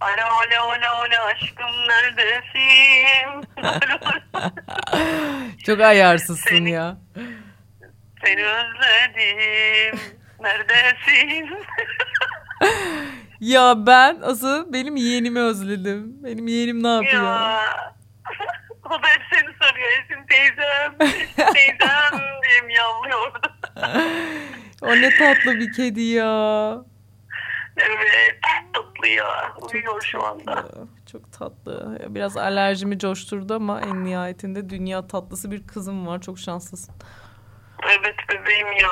Alo alo alo alo aşkım neredesin? Çok ayarsızsın Seni- ya. Seni özledim. Neredesin? Ya ben asıl benim yeğenimi özledim. Benim yeğenim ne yapıyor? ya. O da hep seni soruyor. Esin teyzem. Teyzem diye miyavlıyordu. O ne tatlı bir kedi ya. Evet. Tatlı ya. Uyuyor şu anda. Çok tatlı. Biraz alerjimi coşturdu ama en nihayetinde dünya tatlısı bir kızım var. Çok şanslısın. Evet bebeğim ya.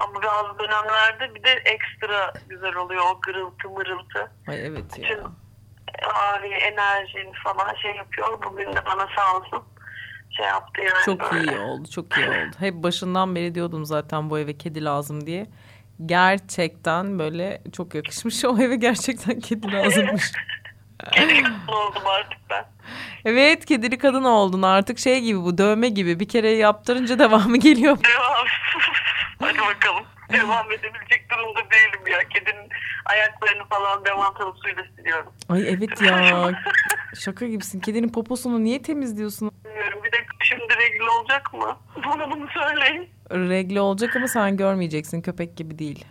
Ama bazı dönemlerde bir de ekstra güzel oluyor o gırıltı mırıltı. Ay evet ya. Bütün ağrı, enerjin falan şey yapıyor. Bugün de bana sağ olsun şey yaptı yani. Çok böyle. iyi oldu, çok iyi oldu. Hep başından beri diyordum zaten bu eve kedi lazım diye. Gerçekten böyle çok yakışmış. O eve gerçekten kedi lazımmış. Kadın oldum artık ben. Evet, kedili kadın oldun artık şey gibi bu dövme gibi. Bir kere yaptırınca devamı geliyor. Devam. Hadi bakalım. Devam edebilecek durumda değilim ya. Kedinin ayaklarını falan devantalı suyla siliyorum. Ay evet ya. Şaka gibisin. Kedinin poposunu niye temizliyorsun? Bilmiyorum. Bir de şimdi regl olacak mı? Bana bunu söyleyin. Regle olacak ama sen görmeyeceksin. Köpek gibi değil.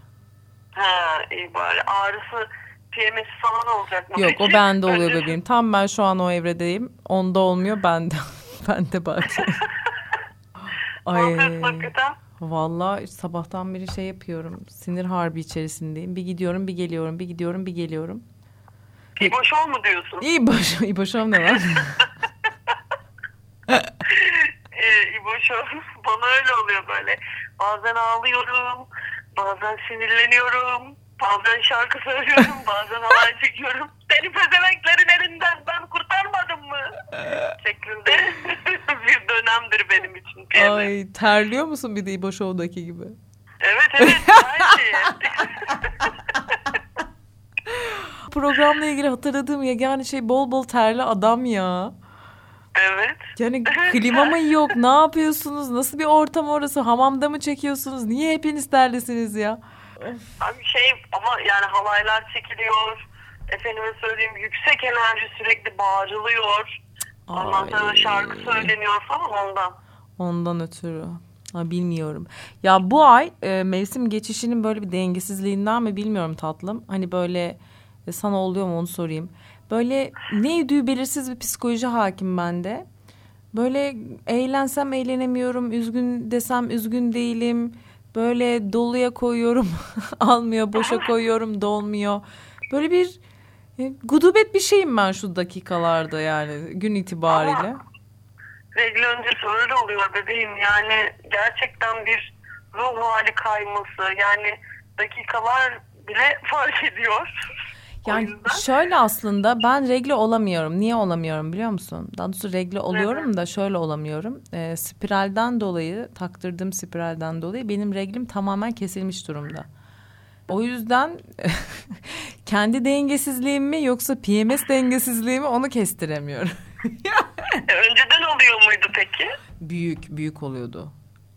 Ha iyi bari. Ağrısı PMS falan olacak mı? Yok o peki? bende oluyor Önce- bebeğim. Tam ben şu an o evredeyim. Onda olmuyor bende. bende bak. Ay. Vallahi sabahtan beri şey yapıyorum. Sinir harbi içerisindeyim. Bir gidiyorum bir geliyorum. Bir gidiyorum bir geliyorum. İbo şov mu diyorsun? İyi boş, iyi boşam ne var? Ee, İbo şov bana öyle oluyor böyle. Bazen ağlıyorum, bazen sinirleniyorum, bazen şarkı söylüyorum, bazen halay çekiyorum. Seni pezevenklerin elinden ben kurtarmadım mı? Şeklinde bir dönemdir benim için. Ay terliyor musun bir de İbo Show'daki gibi? Evet evet her şey. Programla ilgili hatırladığım yegane şey bol bol terli adam ya. evet. Yani klima mı yok? Ne yapıyorsunuz? Nasıl bir ortam orası? Hamamda mı çekiyorsunuz? Niye hepiniz terlisiniz ya? Abi şey ama yani halaylar çekiliyor. Efendime söyleyeyim yüksek enerji sürekli bağırılıyor. Ondan sonra şarkı söyleniyor falan ondan. Ondan ötürü. Ha, bilmiyorum. Ya bu ay e, mevsim geçişinin böyle bir dengesizliğinden mi bilmiyorum tatlım. Hani böyle sana oluyor mu onu sorayım. Böyle ne yediği belirsiz bir psikoloji hakim bende. Böyle eğlensem eğlenemiyorum, üzgün desem üzgün değilim. Böyle doluya koyuyorum, almıyor, boşa koyuyorum, dolmuyor. Böyle bir e, gudubet bir şeyim ben şu dakikalarda yani gün itibariyle. Regl öncesi öyle oluyor bebeğim. Yani gerçekten bir ruh hali kayması. Yani dakikalar bile fark ediyor. Yani yüzden şöyle aslında ben regle olamıyorum. Niye olamıyorum biliyor musun? Daha doğrusu regle oluyorum da şöyle olamıyorum. Ee, spiralden dolayı, taktırdığım spiralden dolayı benim reglim tamamen kesilmiş durumda. O yüzden kendi dengesizliğim mi yoksa PMS dengesizliği mi onu kestiremiyorum. E, önceden oluyor muydu peki? büyük büyük oluyordu.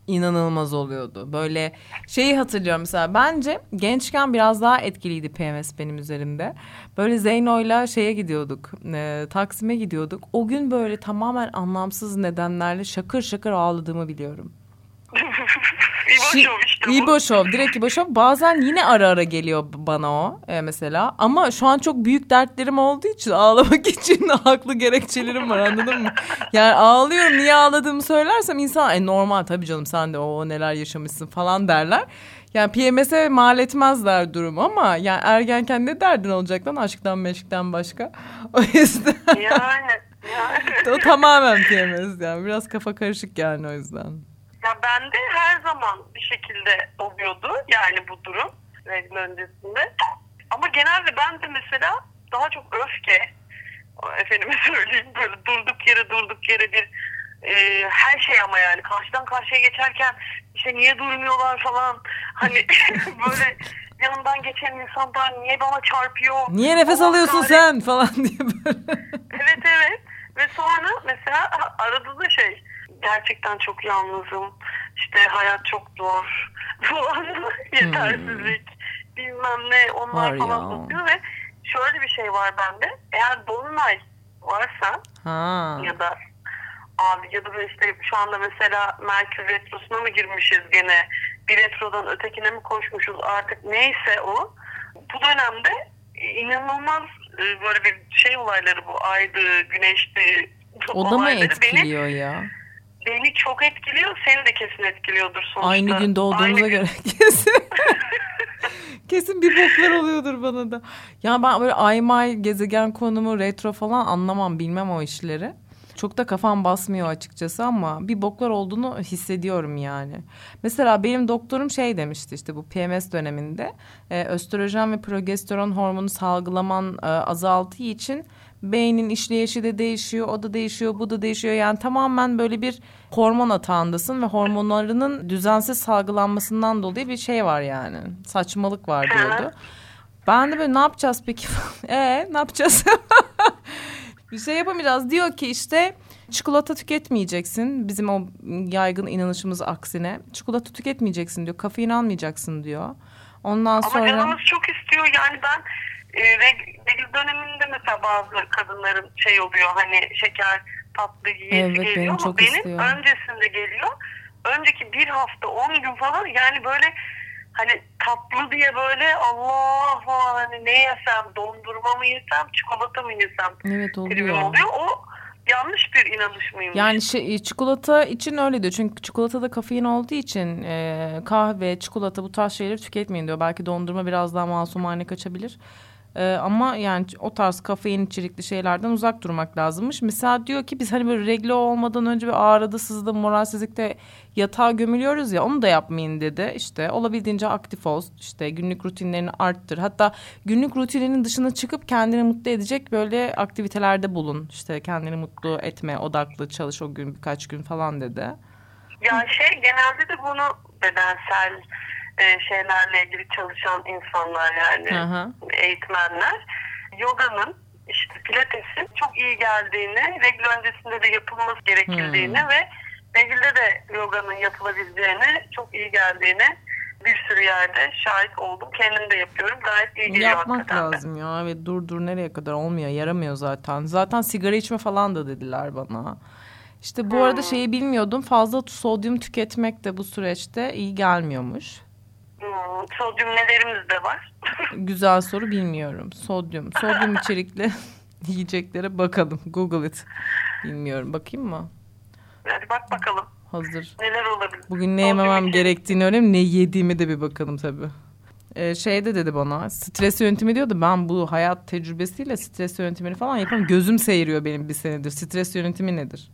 İnanılmaz oluyordu. Böyle şeyi hatırlıyorum mesela bence gençken biraz daha etkiliydi PMS benim üzerimde. Böyle Zeyno'yla şeye gidiyorduk. e, Taksim'e gidiyorduk. O gün böyle tamamen anlamsız nedenlerle şakır şakır ağladığımı biliyorum. İbo Şi- şov işte bu. İbo Show, direkt İbo Show. Bazen yine ara ara geliyor bana o e, mesela. Ama şu an çok büyük dertlerim olduğu için ağlamak için haklı gerekçelerim var anladın mı? Yani ağlıyorum niye ağladığımı söylersem insan e, normal tabii canım sen de o neler yaşamışsın falan derler. Yani PMS'e mal etmezler durum ama yani ergenken ne derdin olacak lan aşktan meşkten başka. O yüzden Yani, yani. o tamamen PMS yani biraz kafa karışık yani o yüzden. Ya bende her zaman bir şekilde oluyordu yani bu durum regl öncesinde. Ama genelde ben de mesela daha çok öfke, efendime söyleyeyim böyle durduk yere durduk yere bir e, her şey ama yani karşıdan karşıya geçerken işte niye durmuyorlar falan hani böyle yanından geçen insanlar niye bana çarpıyor? Niye nefes Allah alıyorsun sen falan diye böyle. Evet evet. Ve sonra mesela arada da şey gerçekten çok yalnızım. İşte hayat çok zor falan. Yetersizlik bilmem ne onlar Var falan tutuyor ve şöyle bir şey var bende. Eğer dolunay varsa Ha. ya da abi ya da işte şu anda mesela Merkür Retrosu'na mı girmişiz gene bir retrodan ötekine mi koşmuşuz artık neyse o. Bu dönemde inanılmaz e, böyle bir şey olayları bu aydı, güneşti O da mı olayları beni, etkiliyor ya? Beni çok etkiliyor. Seni de kesin etkiliyordur sonuçta. Aynı gün doğduğumuza Aynı gün- göre kesin. kesin bir boklar oluyordur bana da. Ya ben böyle ay may gezegen konumu retro falan anlamam bilmem o işleri. Çok da kafam basmıyor açıkçası ama bir boklar olduğunu hissediyorum yani. Mesela benim doktorum şey demişti işte bu PMS döneminde e, östrojen ve progesteron hormonu salgılaman e, azaltığı için beynin işleyişi de değişiyor, o da değişiyor, bu da değişiyor. Yani tamamen böyle bir hormon atağındasın ve hormonlarının düzensiz salgılanmasından dolayı bir şey var yani. Saçmalık var diyordu. Ben de böyle ne yapacağız peki? e ne yapacağız? bir şey yapamayacağız. Diyor ki işte çikolata tüketmeyeceksin. Bizim o yaygın inanışımız aksine. Çikolata tüketmeyeceksin diyor. Kafein almayacaksın diyor. Ondan Ama sonra canımız çok istiyor yani ben e, reg- regl döneminde mesela bazı kadınların şey oluyor hani şeker tatlı yiyesi Evet, geliyor benim ama benim istiyor. öncesinde geliyor. Önceki bir hafta on gün falan yani böyle hani tatlı diye böyle Allah falan hani ne yesem dondurma mı yesem çikolata mı yesem evet oluyor. oluyor. O yanlış bir inanış mıymış? Yani şey, çikolata için öyle diyor. Çünkü çikolatada kafein olduğu için e, kahve, çikolata bu tarz şeyleri tüketmeyin diyor. Belki dondurma biraz daha masumane kaçabilir. E, ama yani o tarz kafein içerikli şeylerden uzak durmak lazımmış. Mesela diyor ki biz hani böyle regle olmadan önce bir ağrıda, sızda, moralsizlikte yatağa gömülüyoruz ya onu da yapmayın dedi. İşte olabildiğince aktif ol. işte günlük rutinlerini arttır. Hatta günlük rutininin dışına çıkıp kendini mutlu edecek böyle aktivitelerde bulun. İşte kendini mutlu etme, odaklı çalış o gün birkaç gün falan dedi. Ya şey genelde de bunu bedensel e, şeylerle ilgili çalışan insanlar yani hı. eğitmenler yoganın işte pilatesin çok iyi geldiğini, regl öncesinde de yapılması gerekildiğini Hmm. ve regilde de yoganın yapılabileceğini, çok iyi geldiğini bir sürü yerde şahit oldum. Kendim de yapıyorum. Gayet iyi geliyor Yapmak hakikaten de. lazım ya ve dur dur nereye kadar olmuyor yaramıyor zaten. Zaten sigara içme falan da dediler bana. İşte bu arada Hmm. şeyi bilmiyordum fazla sodyum tüketmek de bu süreçte iyi gelmiyormuş. Hmm, sodyum nelerimiz de var. Güzel soru bilmiyorum. Sodyum. Sodyum içerikli yiyeceklere bakalım. Google it. Bilmiyorum. Bakayım mı? Hadi bak bakalım Hazır. neler olabilir. Bugün ne Sodyum yememem içerik- gerektiğini öğreneyim. Ne yediğime de bir bakalım tabii. Ee, şey de dedi bana stres yönetimi diyordu ben bu hayat tecrübesiyle stres yönetimini falan yapamam gözüm seyiriyor benim bir senedir stres yönetimi nedir?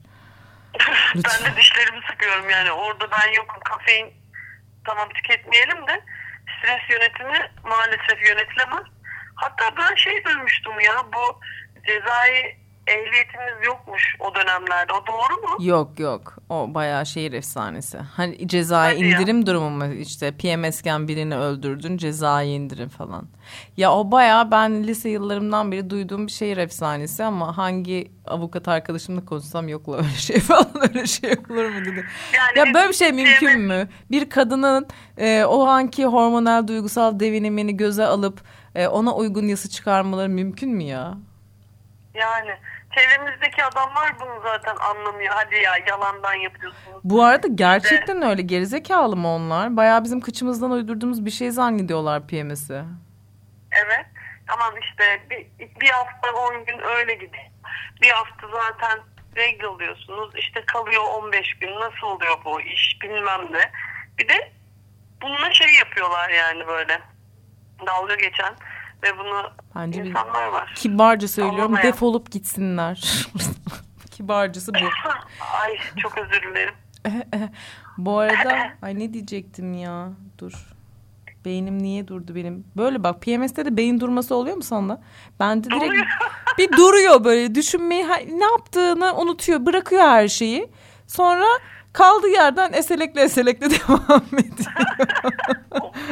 Lütfen. Ben de dişlerimi sıkıyorum yani orada ben yokum kafein tamam tüketmeyelim de stres yönetimi maalesef yönetilemez. Hatta ben şey duymuştum ya bu cezai ehliyetimiz yokmuş o dönemlerde o doğru mu? Yok yok o bayağı şehir efsanesi. Hani cezai Hadi ya. indirim durumu mu işte PMS'ken birini öldürdün cezai indirim falan. Ya o bayağı ben lise yıllarımdan beri duyduğum bir şehir efsanesi ama hangi avukat arkadaşımla konuşsam yok la öyle şey falan öyle şey olur mu dedi. Yani Ya böyle bir şey mümkün mü? Bir kadının e, o anki hormonal duygusal devinimini göze alıp e, ona uygun yasa çıkarmaları mümkün mü ya? Yani çevremizdeki adamlar bunu zaten anlamıyor. Hadi ya yalandan yapıyorsunuz. Bu arada gerçekten öyle gerizekalı mı onlar? Bayağı bizim kıçımızdan uydurduğumuz bir şey zannediyorlar PMS'i. Evet. Tamam işte bir, bir hafta 10 gün öyle gidiyor. Bir hafta zaten regl oluyorsunuz. İşte kalıyor 15 gün. Nasıl oluyor bu iş bilmem ne. Bir de bununla şey yapıyorlar yani böyle. Dalga geçen ve bunu Bence insanlar var. kibarca söylüyorum Anlamayan. defolup gitsinler. Kibarcası bu. Ay çok özür dilerim. Bu arada ay ne diyecektim ya? Dur. Beynim niye durdu benim? Böyle bak PMS'te de beyin durması oluyor mu sana? Ben de direkt bir duruyor böyle düşünmeyi ne yaptığını unutuyor bırakıyor her şeyi. Sonra kaldığı yerden eselekle eselekle devam ediyor.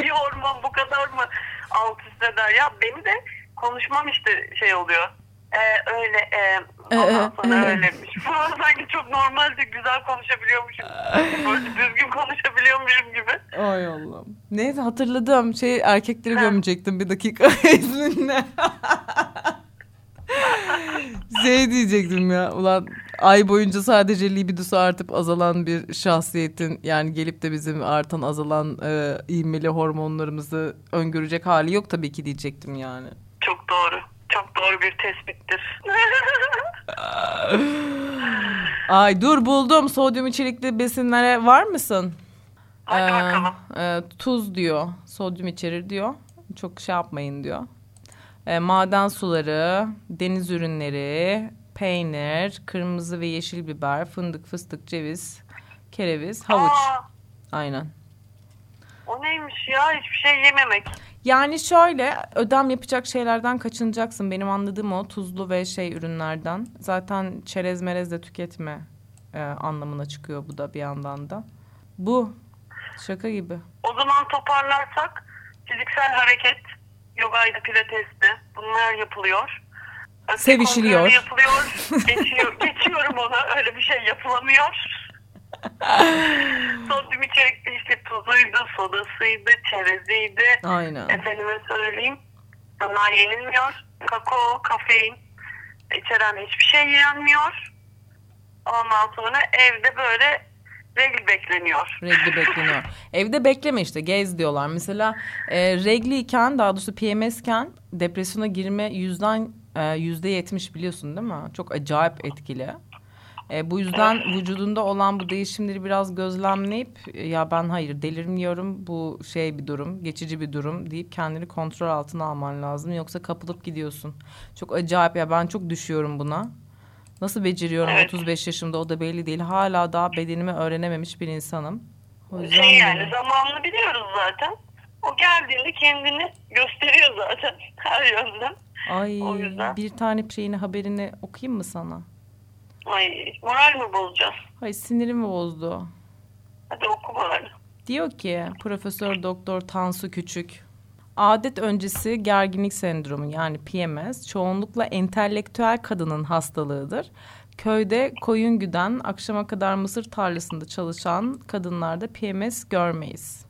bir hormon bu kadar mı alt eder? Ya beni de konuşmam işte şey oluyor. Ee, öyle e, ondan Ee, sonra ee. öyleymiş Sonra sanki çok normalde güzel konuşabiliyormuşum. Böyle düzgün konuşabiliyormuşum gibi. Ay Allah'ım. Neyse hatırladım. Şey erkekleri gömecektim bir dakika izninle. şey diyecektim ya. Ulan ay boyunca sadece libidosu artıp azalan bir şahsiyetin yani gelip de bizim artan azalan e, ivmeli hormonlarımızı öngörecek hali yok tabii ki diyecektim yani. Çok doğru. Çok doğru bir tespittir. Ay dur buldum sodyum içerikli besinlere var mısın? Hadi Ee, bakalım. e, tuz diyor. Sodyum içerir diyor. Çok şey yapmayın diyor. E, maden suları, deniz ürünleri, peynir, kırmızı ve yeşil biber, fındık, fıstık, ceviz, kereviz, havuç. Aa, Aynen. o neymiş ya? Hiçbir şey yememek. Yani şöyle ödem yapacak şeylerden kaçınacaksın. Benim anladığım o tuzlu ve şey ürünlerden. Zaten çerez merez de tüketme e, anlamına çıkıyor bu da bir yandan da. Bu şaka gibi. O zaman toparlarsak fiziksel hareket, yogaydı, pilatesti bunlar yapılıyor. Sevişiliyor. yapılıyor. Geçiyor, geçiyorum ona. Öyle bir şey yapılamıyor. Sodyum içerikli işte tuzuydu, sodasıydı, çereziydi. Aynen. Efendime söyleyeyim. Bunlar yenilmiyor. Kakao, kafein içeren hiçbir şey yenmiyor. Ondan sonra evde böyle regl bekleniyor. Regli bekleniyor. Evde bekleme işte gez diyorlar. Mesela e, regliyken daha doğrusu PMS'ken depresyona girme yüzden yüzde yetmiş biliyorsun değil mi? Çok acayip etkili. E, bu yüzden vücudunda olan bu değişimleri biraz gözlemleyip e, ya ben hayır delirmiyorum bu şey bir durum geçici bir durum deyip kendini kontrol altına alman lazım. Yoksa kapılıp gidiyorsun. Çok acayip ya ben çok düşüyorum buna. Nasıl beceriyorum Evet. 35 yaşımda o da belli değil. Hala daha bedenimi öğrenememiş bir insanım. O yüzden Şey yani zamanını biliyoruz zaten. O geldiğinde kendini gösteriyor zaten her yönden. Ay o yüzden. bir tane şeyini haberini okuyayım mı sana? Ay moral mi bozacağız? Ay sinirimi bozdu. Hadi oku bari. Diyor ki Profesör Doktor Tansu Küçük. Adet öncesi gerginlik sendromu yani PMS çoğunlukla entelektüel kadının hastalığıdır. Köyde koyun güden akşama kadar mısır tarlasında çalışan kadınlarda PMS görmeyiz.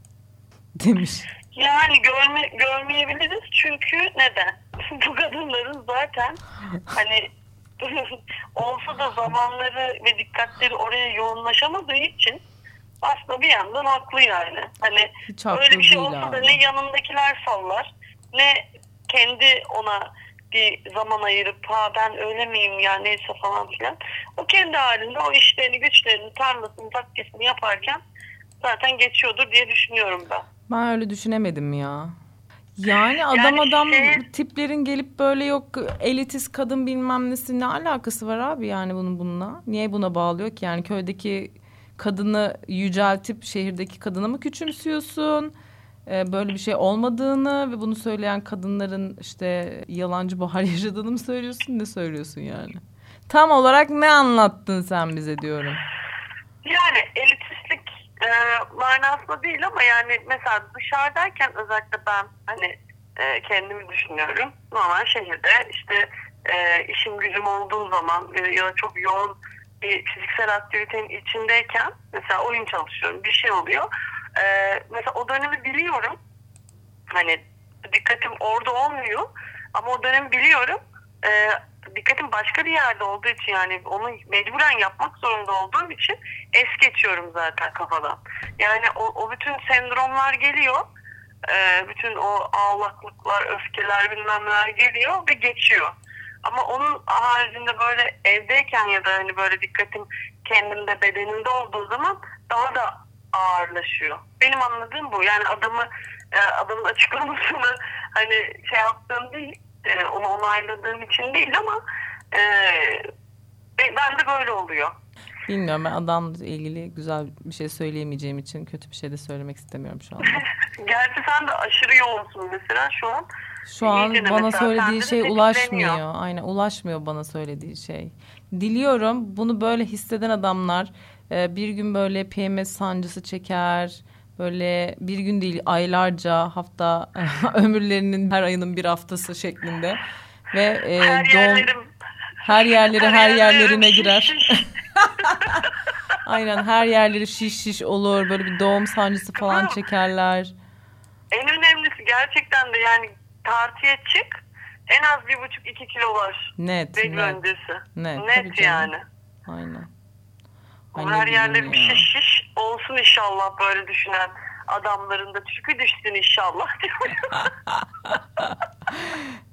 Demiş. Yani görme, görmeyebiliriz çünkü neden? Bu kadınların zaten hani olsa da zamanları ve dikkatleri oraya yoğunlaşamadığı için aslında bir yandan haklı yani. Hani Hiç haklı öyle bir şey olsa da abi. ne yanındakiler sallar ne kendi ona bir zaman ayırıp ha ben öyle miyim ya neyse falan filan. O kendi halinde o işlerini güçlerini tarlasını takkesini yaparken zaten geçiyordur diye düşünüyorum ben. Ben öyle düşünemedim ya. Yani adam Yani adam şey- tiplerin gelip böyle yok elitist kadın bilmem nesi ne alakası var abi yani bunun bununla? Niye buna bağlıyor ki yani köydeki kadını yüceltip şehirdeki kadına mı küçümsüyorsun? Ee, böyle bir şey olmadığını ve bunu söyleyen kadınların işte yalancı bahar yaşadığını mı söylüyorsun ne söylüyorsun yani? Tam olarak ne anlattın sen bize diyorum. Yani elitistlik e, manasında değil ama yani mesela dışarıdayken özellikle ben hani e, kendimi düşünüyorum. Normal şehirde işte e, işim gücüm olduğu zaman e, ya da çok yoğun bir fiziksel aktivitenin içindeyken mesela oyun çalışıyorum bir şey oluyor. E, mesela o dönemi biliyorum. Hani dikkatim orada olmuyor ama o dönemi biliyorum. E, dikkatim başka bir yerde olduğu için yani onu mecburen yapmak zorunda olduğum için es geçiyorum zaten kafadan. Yani o, o bütün sendromlar geliyor. Ee, bütün o ağlaklıklar, öfkeler bilmem neler geliyor ve geçiyor. Ama onun haricinde böyle evdeyken ya da hani böyle dikkatim kendimde bedenimde olduğu zaman daha da ağırlaşıyor. Benim anladığım bu. Yani adamı e, adamın açıklamasını hani şey yaptığım değil, e, onu onayladığım için değil ama e, ben de böyle oluyor. Bilmiyorum ben adamla ilgili güzel bir şey söyleyemeyeceğim için kötü bir şey de söylemek istemiyorum şu anda. Gerçi sen de aşırı yoğunsun mesela şu an. Şu an bana söylediği şey ulaşmıyor. Aynen ulaşmıyor bana söylediği şey. Diliyorum bunu böyle hisseden adamlar e, bir gün böyle PMS sancısı çeker. Böyle bir gün değil aylarca hafta ömürlerinin her ayının bir haftası şeklinde ve e, Her doğum yerlerim Her yerlere her yerlerine şiş girer. Aynen her yerleri şiş şiş olur. Böyle bir doğum sancısı falan çekerler. En önemlisi gerçekten de yani tartıya çık. En az bir buçuk iki kilo var. Net Regl net. öncesi. Net, Net yani. Aynen. Ne her yerleri ya. şiş şiş olsun inşallah böyle düşünen adamların da çükü düşsün inşallah diyorum.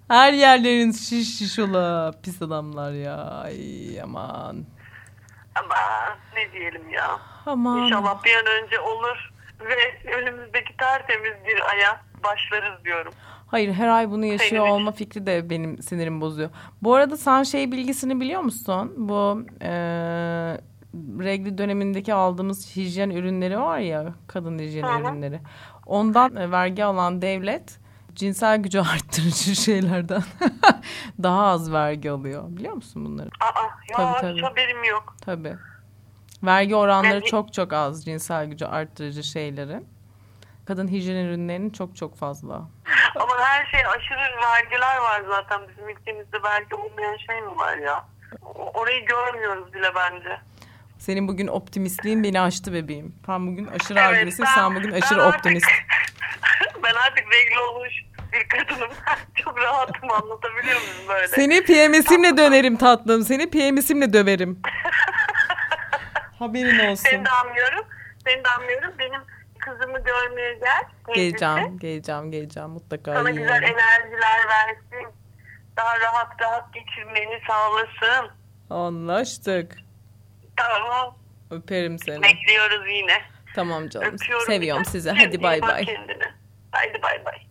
Her yerlerin şiş şiş ola. Pis adamlar ya. Ay aman. Ama ne diyelim ya. Aman. İnşallah bir an önce olur ve önümüzdeki tertemiz bir aya başlarız diyorum. Hayır her ay bunu yaşıyor Senin olma fikri de benim sinirimi bozuyor. Bu arada sen şey bilgisini biliyor musun? Bu e, regli dönemindeki aldığımız hijyen ürünleri var ya kadın hijyen Hı hı. ürünleri. Ondan e, vergi alan devlet cinsel gücü arttırıcı şeylerden daha az vergi alıyor. Biliyor musun bunları? Aa ya Tabii, tabii. hiç haberim yok. Tabii. Vergi oranları Yani- çok çok az cinsel gücü arttırıcı şeylerin. Kadın hijyen ürünlerinin çok çok fazla. Ama her şey aşırı vergiler var zaten. Bizim ülkemizde vergi olmayan şey mi var ya? Orayı görmüyoruz bile bence. Senin bugün optimistliğin beni aştı bebeğim. Ben bugün aşırı Evet, agresif, ben- sen bugün aşırı ben artık- optimist. ben artık regl olmuş bir kadınım. Çok rahatım anlatabiliyor muyum böyle? Seni PMS'imle dönerim tatlım. Seni PMS'imle döverim. Haberin olsun. Seni de anlıyorum. Seni de anlıyorum. Benim kızımı görmeye gel. Geleceğim, geleceğim, geleceğim. Mutlaka Sana güzel enerjiler versin. Daha rahat rahat geçirmeni sağlasın. Anlaştık. Tamam. Öperim seni. Bekliyoruz yine. Tamam canım. Öpüyorum. Seviyorum sizi. Hadi bay bay. kendine. Haydi bay bay.